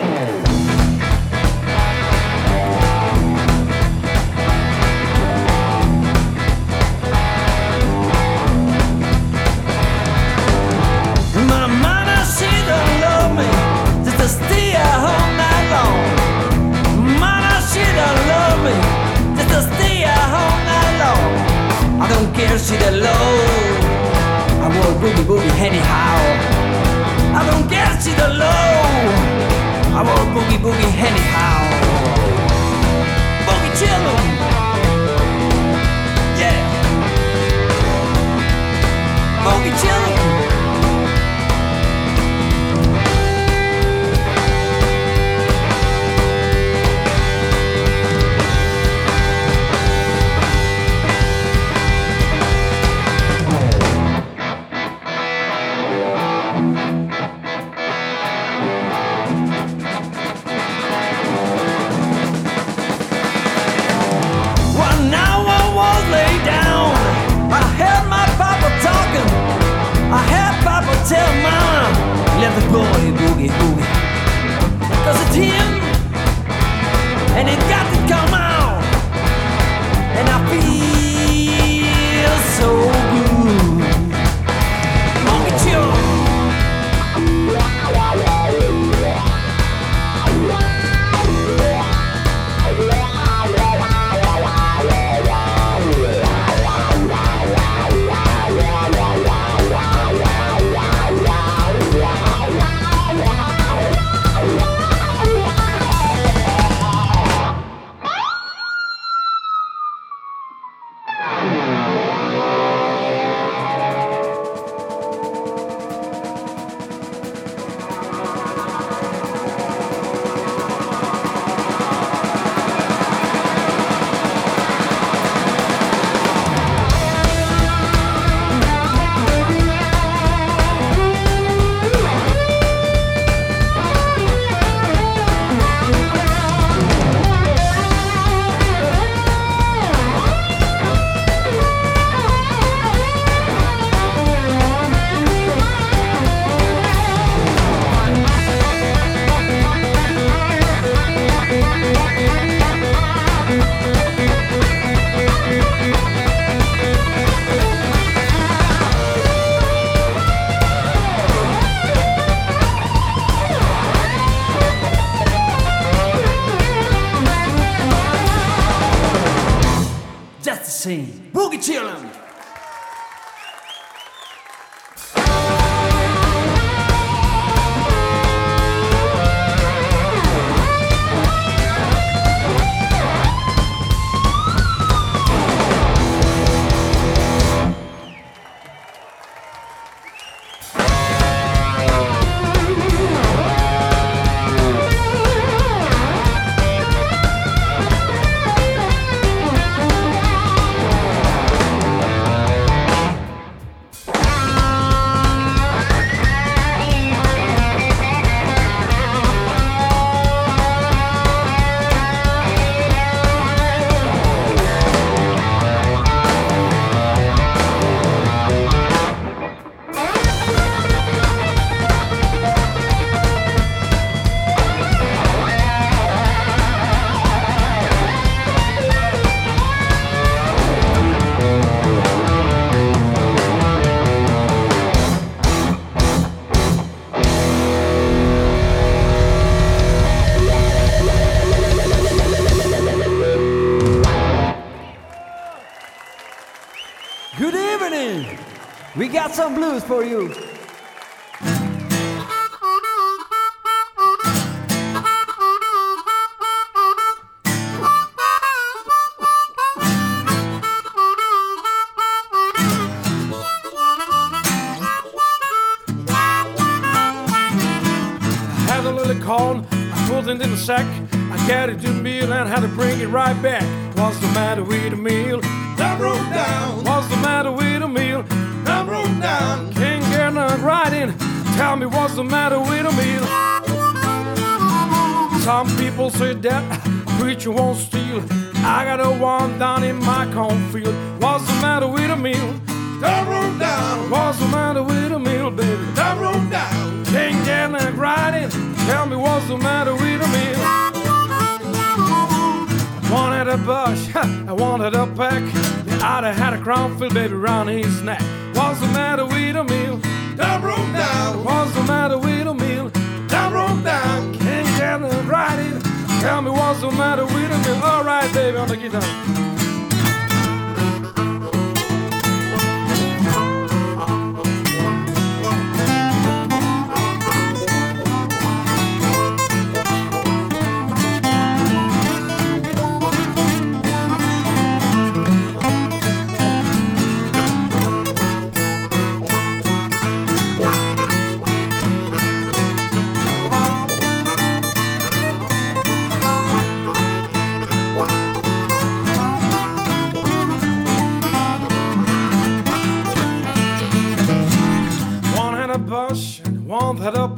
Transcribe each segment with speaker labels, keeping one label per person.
Speaker 1: My
Speaker 2: for you.
Speaker 3: A filled baby round his neck. What's the matter with a meal?
Speaker 4: That broke down,
Speaker 3: What's the matter with a meal?
Speaker 4: that broke down.
Speaker 3: Can't get it right. Tell me what's the matter with the meal? All right, baby, on the guitar.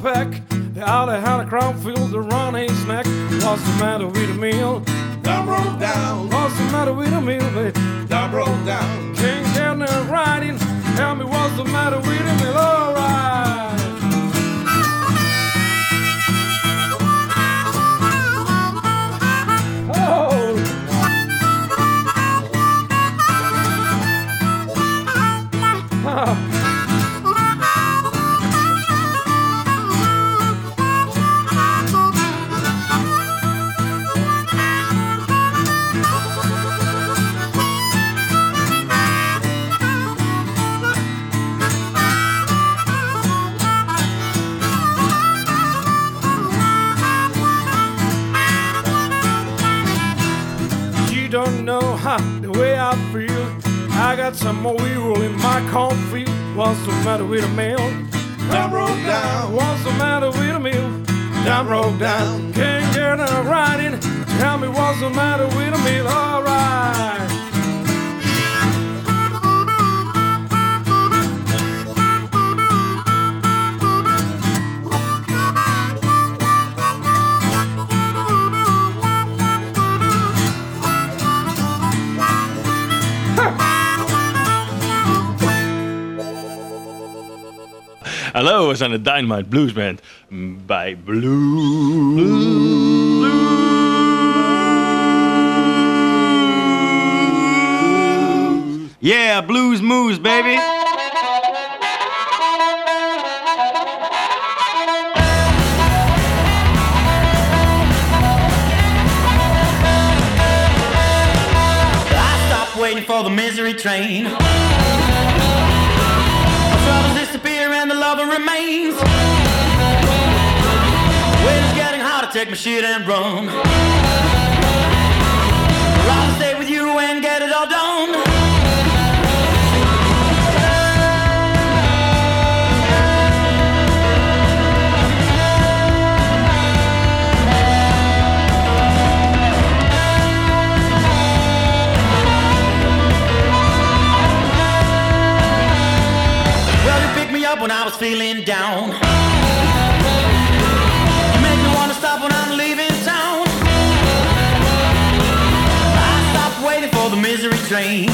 Speaker 3: Peck. The other had a crown filled around his neck. What's the matter with the meal?
Speaker 4: That broke down,
Speaker 3: What's the matter with the meal, baby?
Speaker 4: that broke down.
Speaker 3: Can't get no in. Tell me what's the matter with the meal? All matter with the mail?
Speaker 4: That broke down,
Speaker 3: What's the matter with the meal? That broke down.
Speaker 5: Hallo, we zijn de Dynamite Blues Band mm, bij Blues. Yeah, Blues moves, baby.
Speaker 6: I stopped waiting for the misery train. Lover remains. Weather's getting hot, I take my shit and run. When I was feeling down. You make me wanna stop when I'm leaving town. I stopped waiting for the misery train.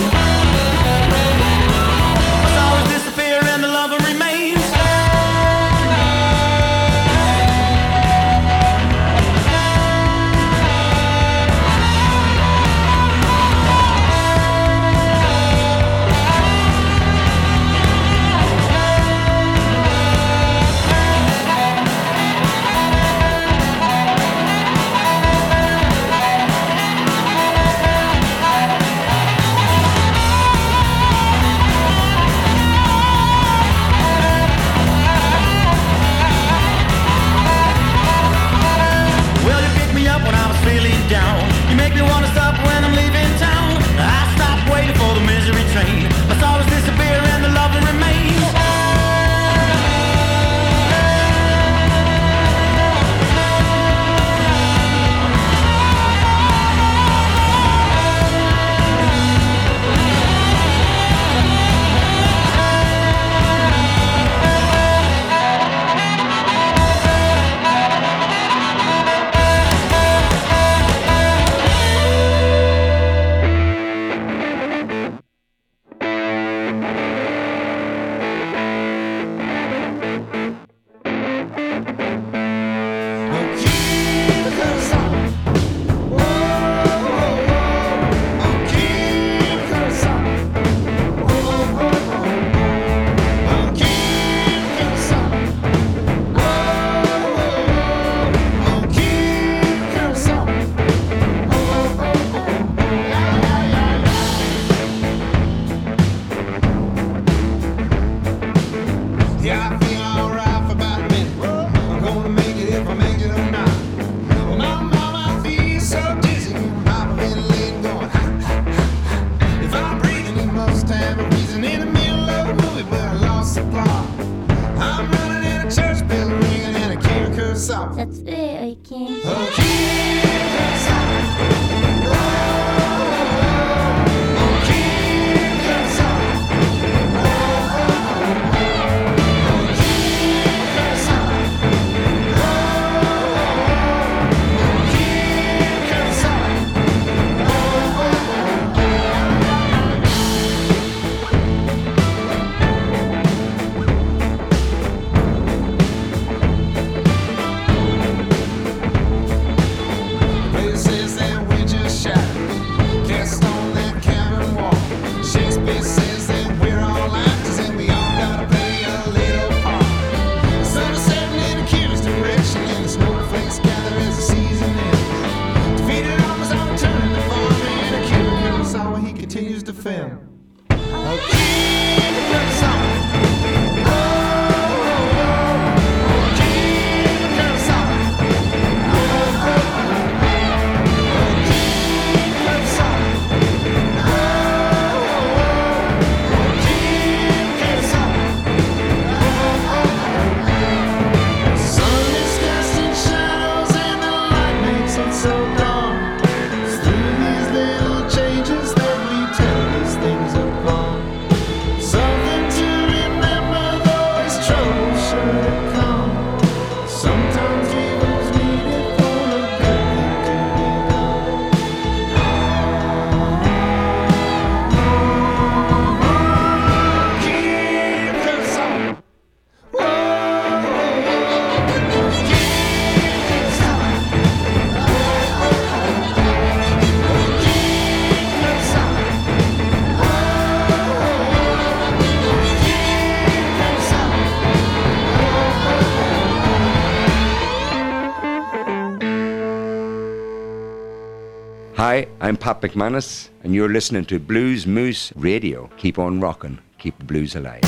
Speaker 4: I'm
Speaker 7: Pat McManus, and you're listening to Blues Moose Radio. Keep on rocking, keep the blues alive.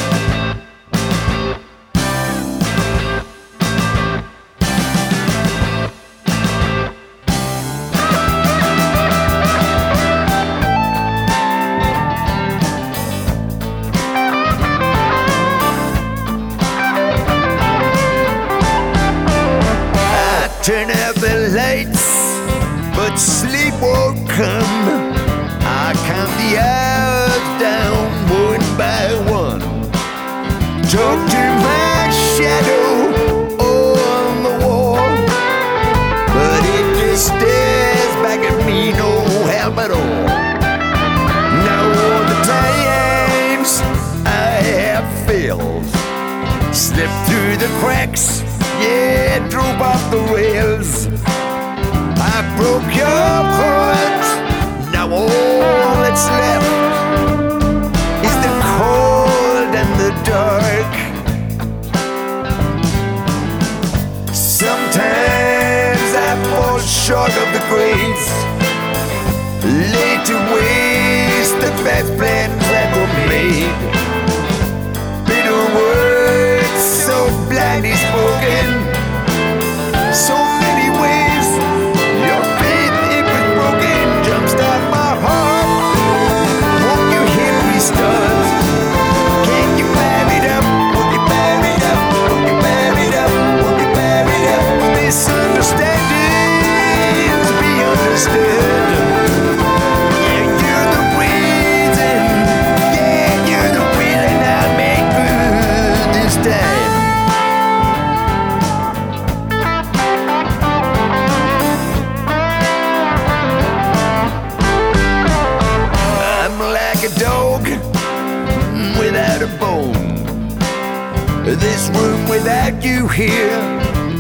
Speaker 8: that you hear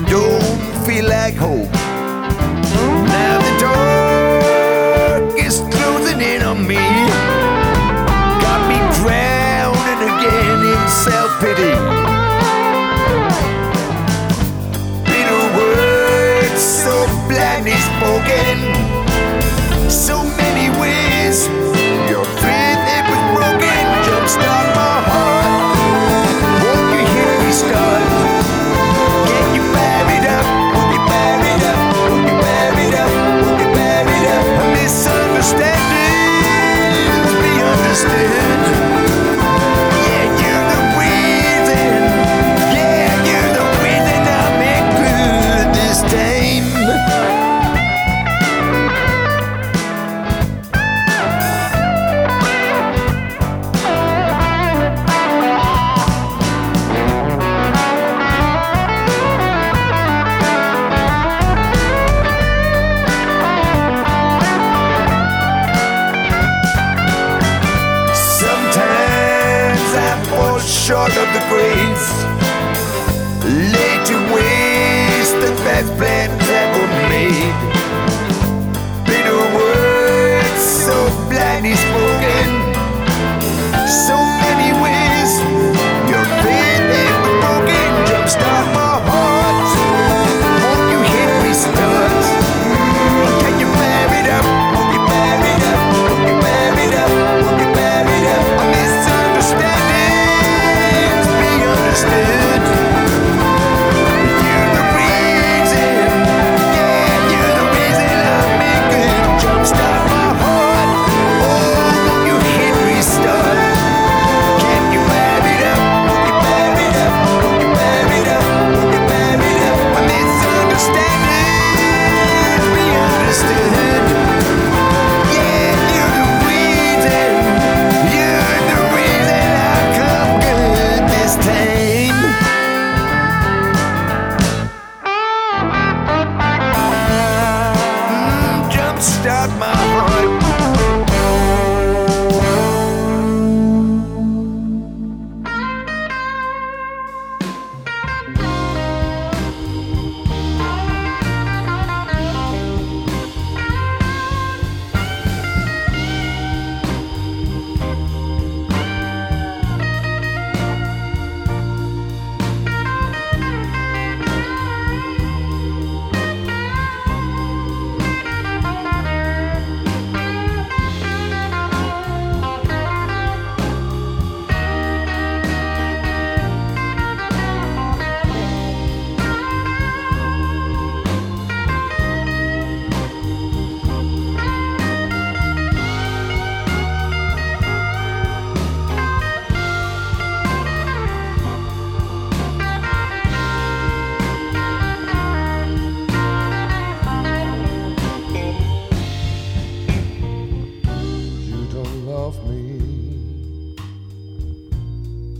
Speaker 8: don't feel like hope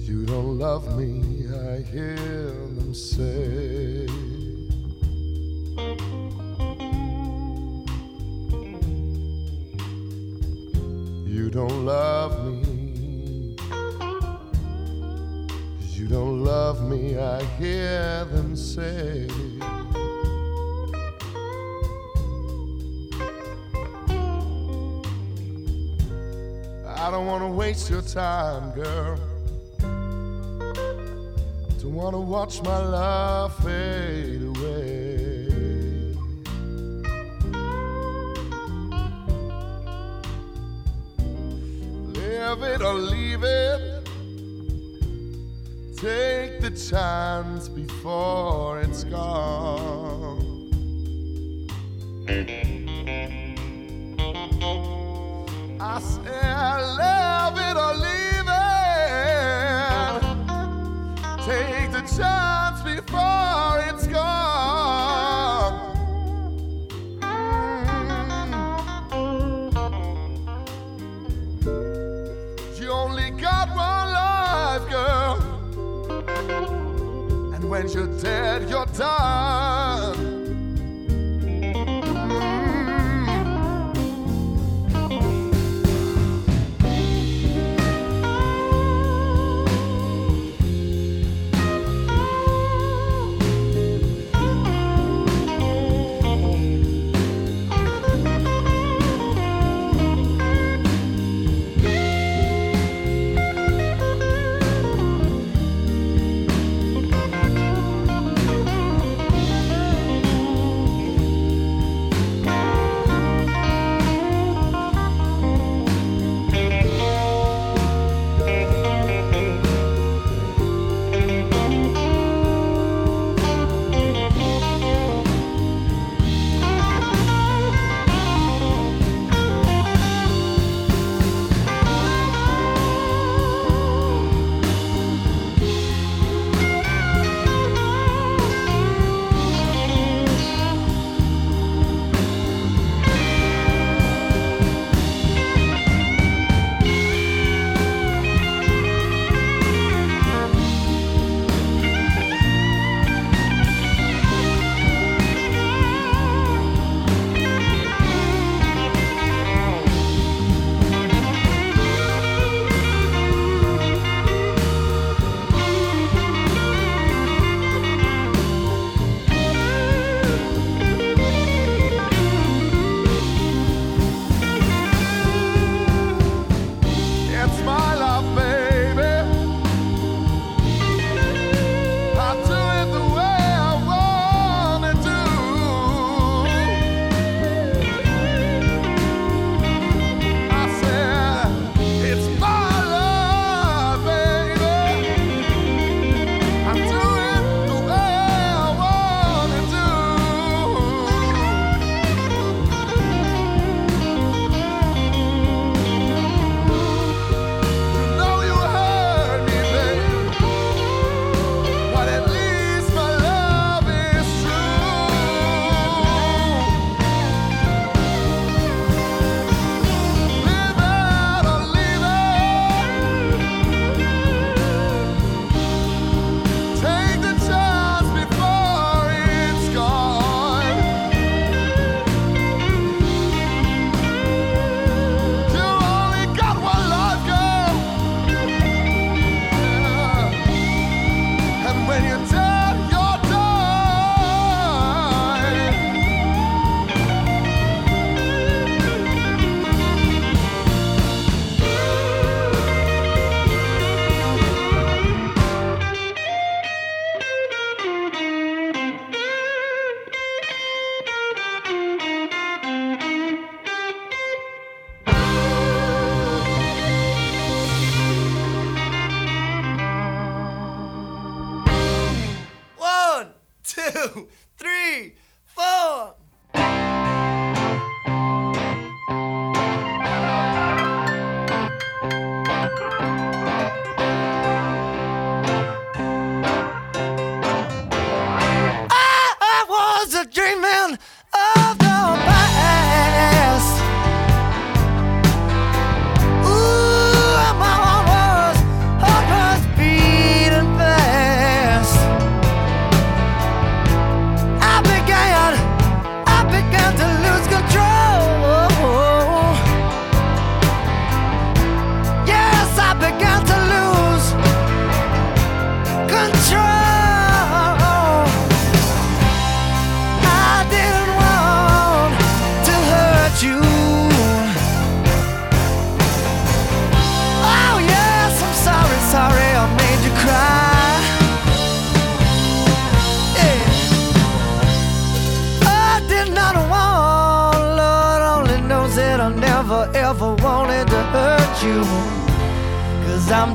Speaker 8: You
Speaker 2: don't love me, I hear them say. You don't love me. You don't love me, I hear them say. I don't wanna waste your time, girl. Don't wanna watch my love fade away. Live it or leave it. Take the chance before it's gone. I say, love it or leave The chance before it's gone. You only got one life, girl. And when you're dead, you're done.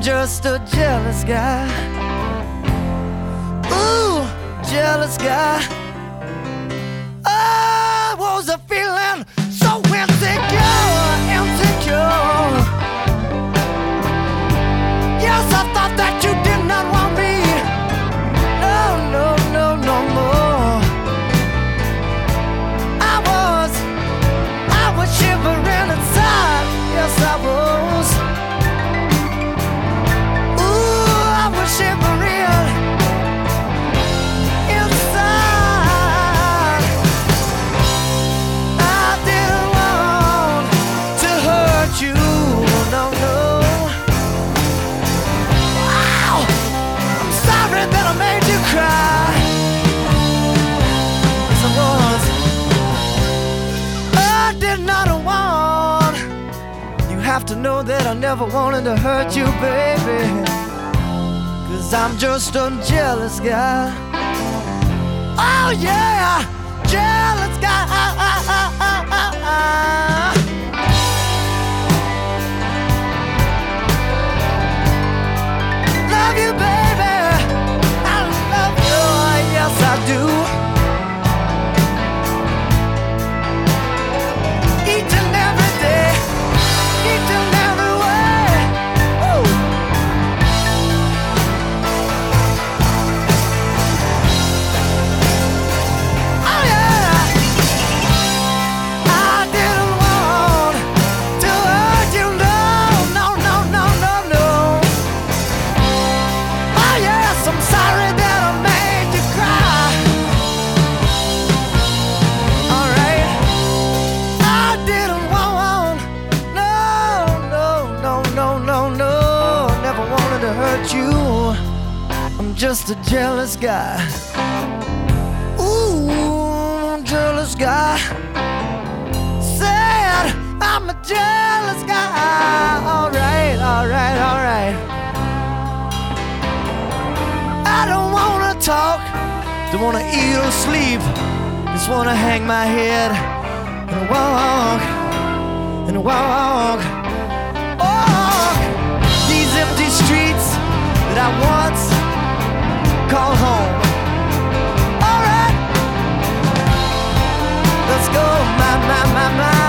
Speaker 1: just a jealous guy. Ooh, jealous guy. never wanted to hurt you, baby. Cause I'm just a jealous guy. Oh, yeah, jealous guy. Love you, baby. I love you. Oh, yes, I do. hang my head and walk and walk. Walk these empty streets that I once called home. All right, let's go, my, my, my, my.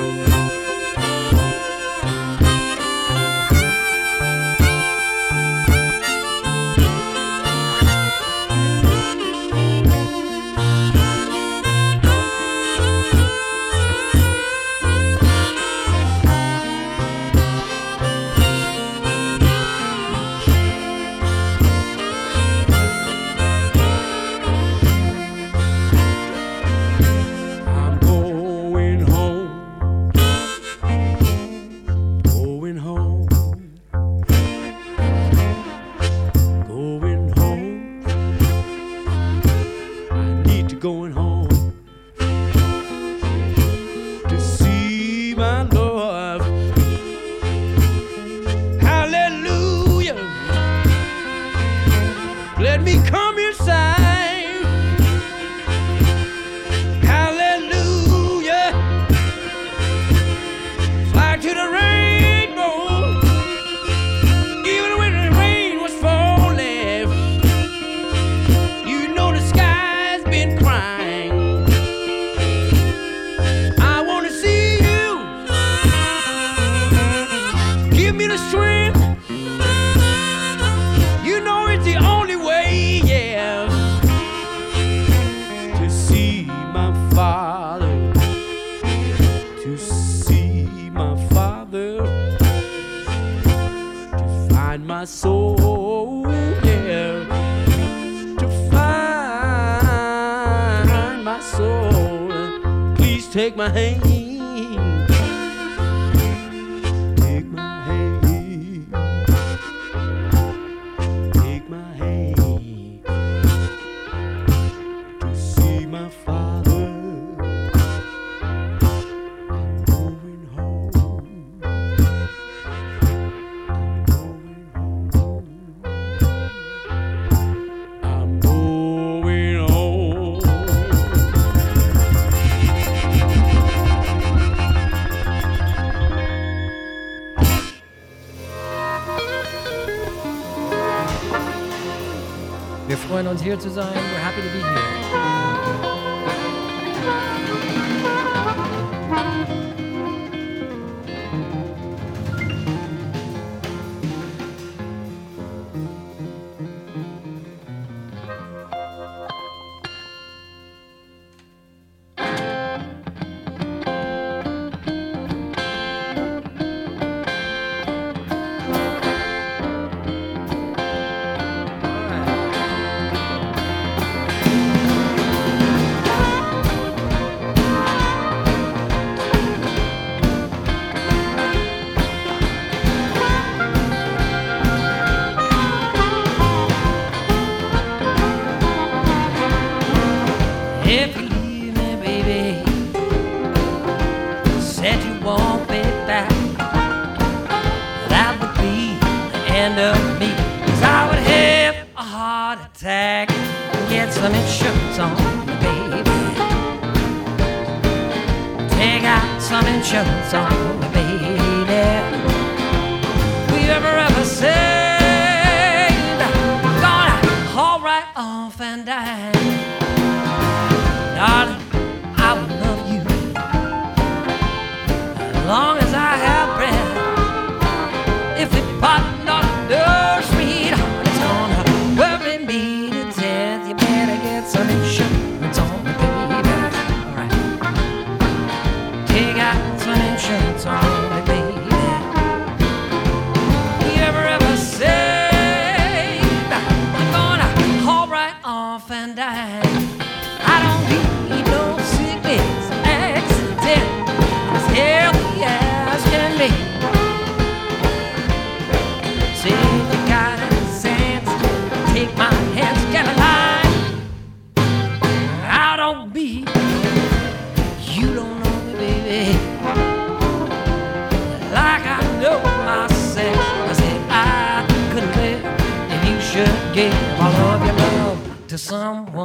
Speaker 1: I'm
Speaker 9: Uns hier zu sein. We're happy to be Darling, I will love you as long as I have.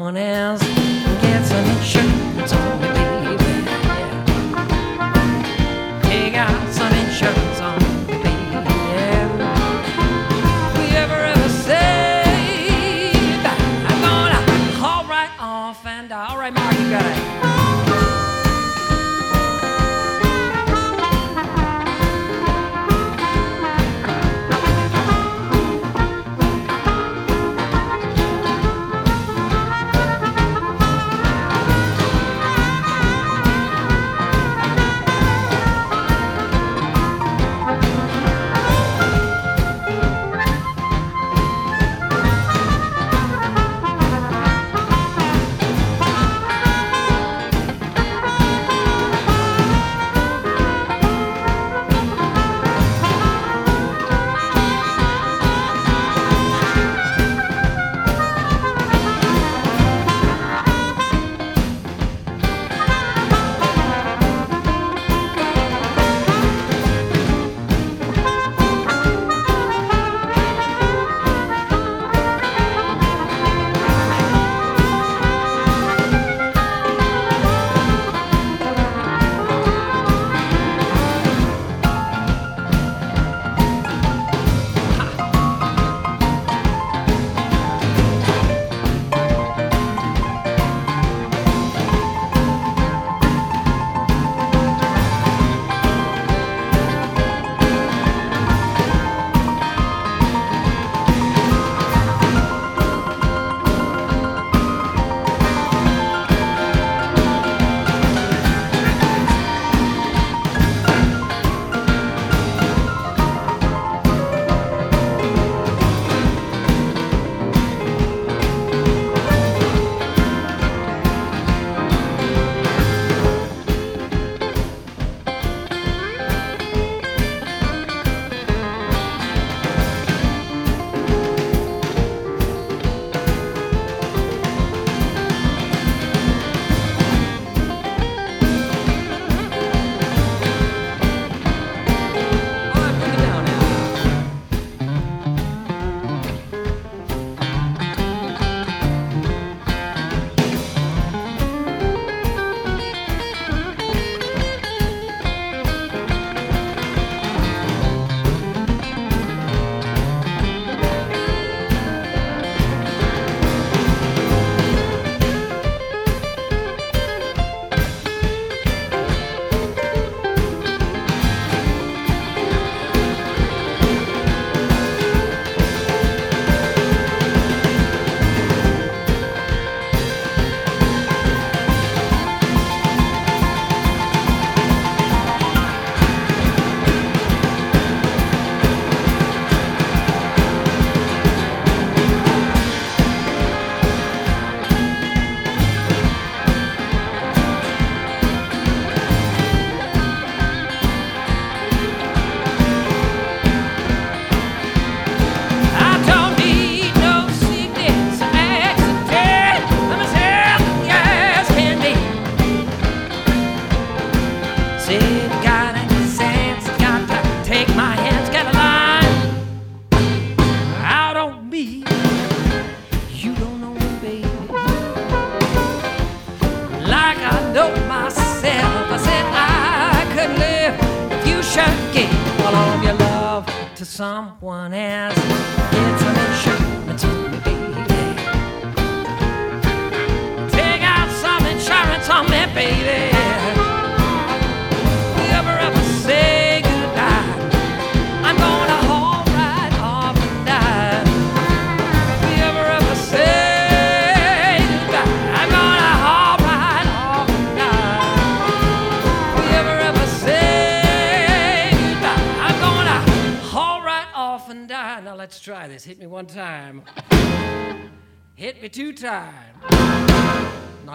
Speaker 9: one else.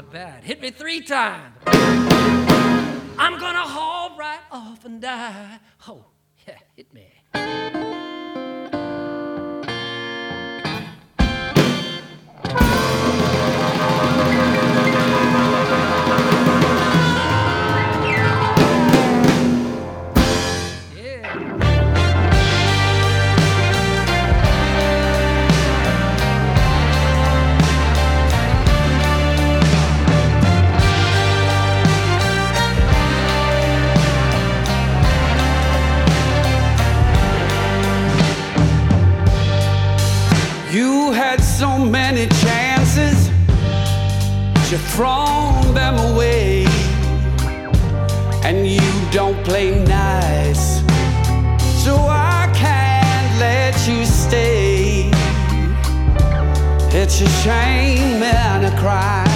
Speaker 9: not bad. Hit me three times. I'm gonna haul right off and die. Oh, yeah, hit me.
Speaker 10: thrown them away. And you don't play nice, so I can't let you stay. It's a shame and a crime.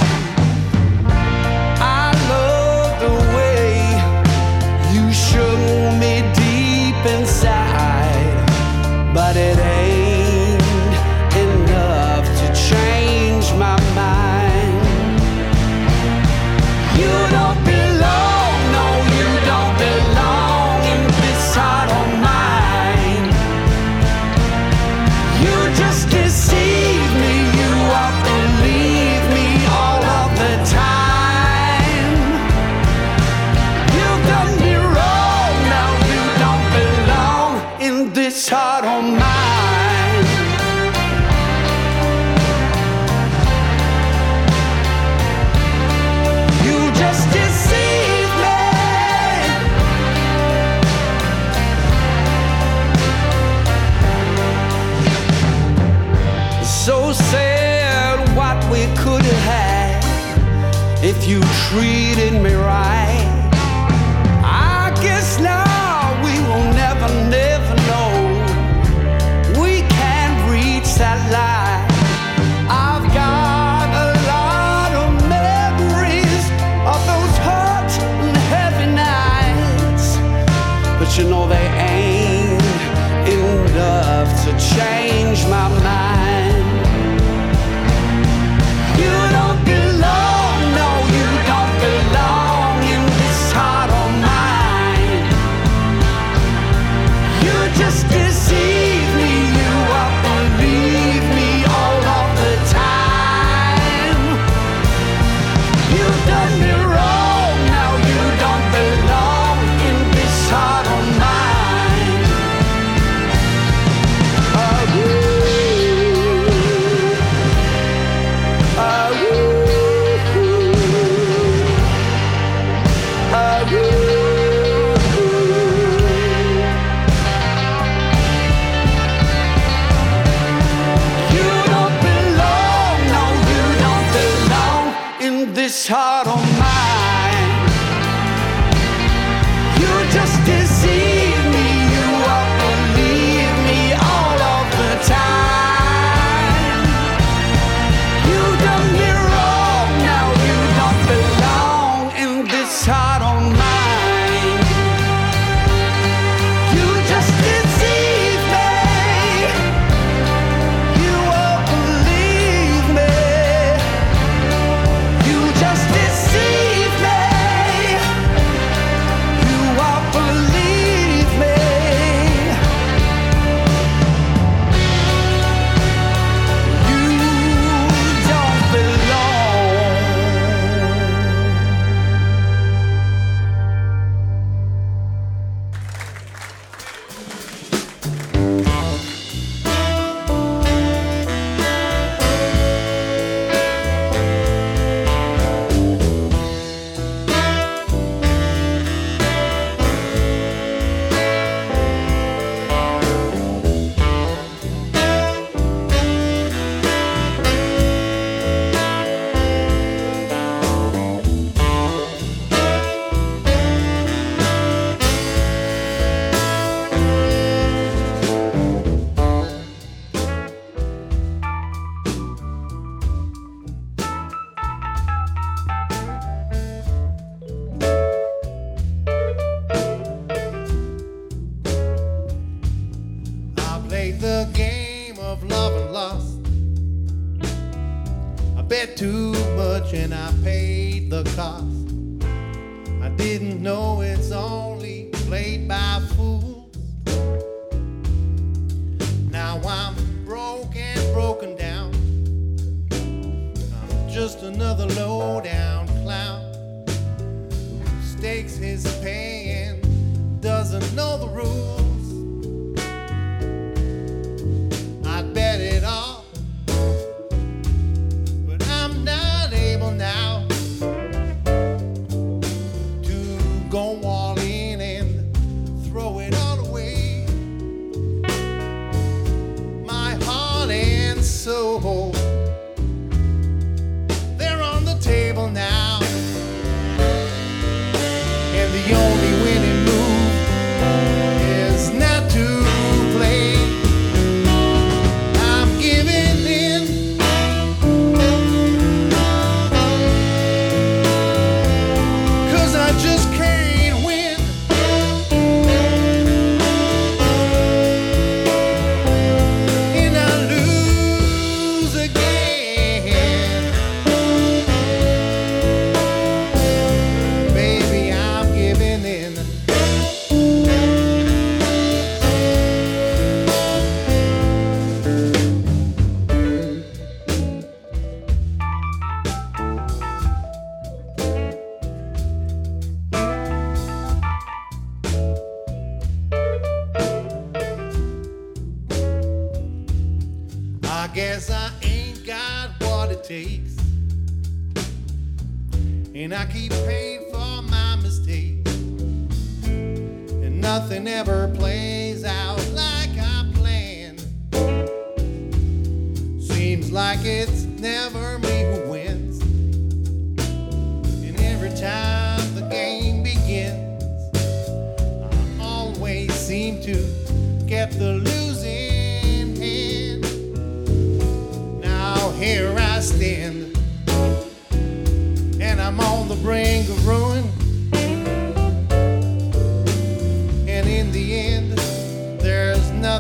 Speaker 10: Treating me right.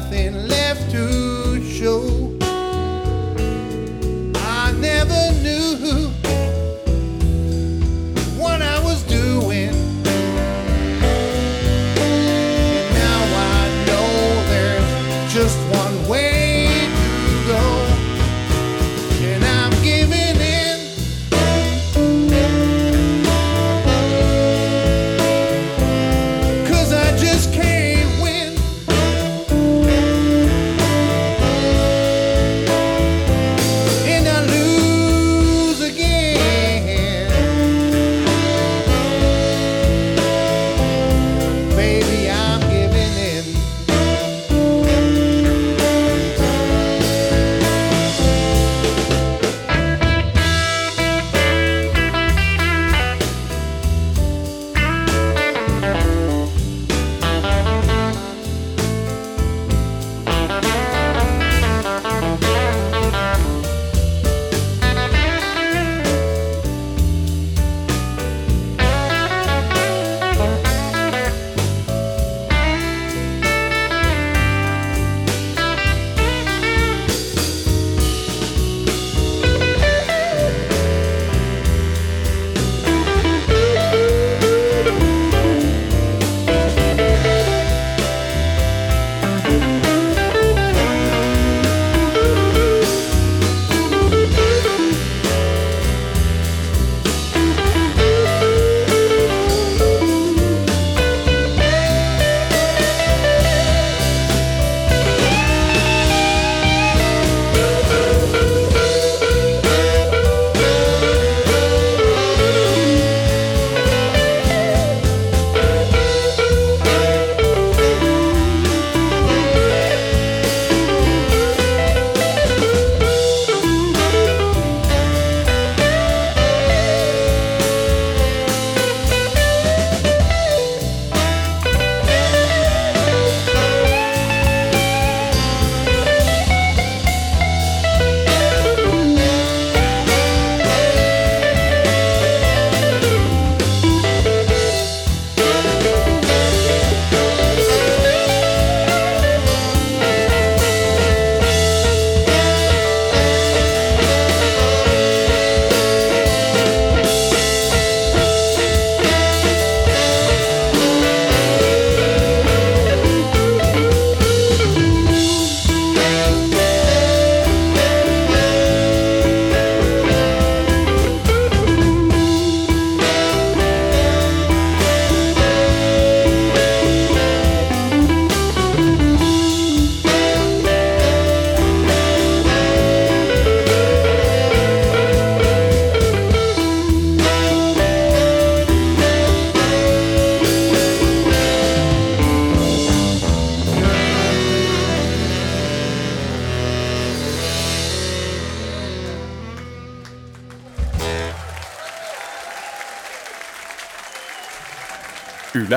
Speaker 11: Nothing left to show. I never knew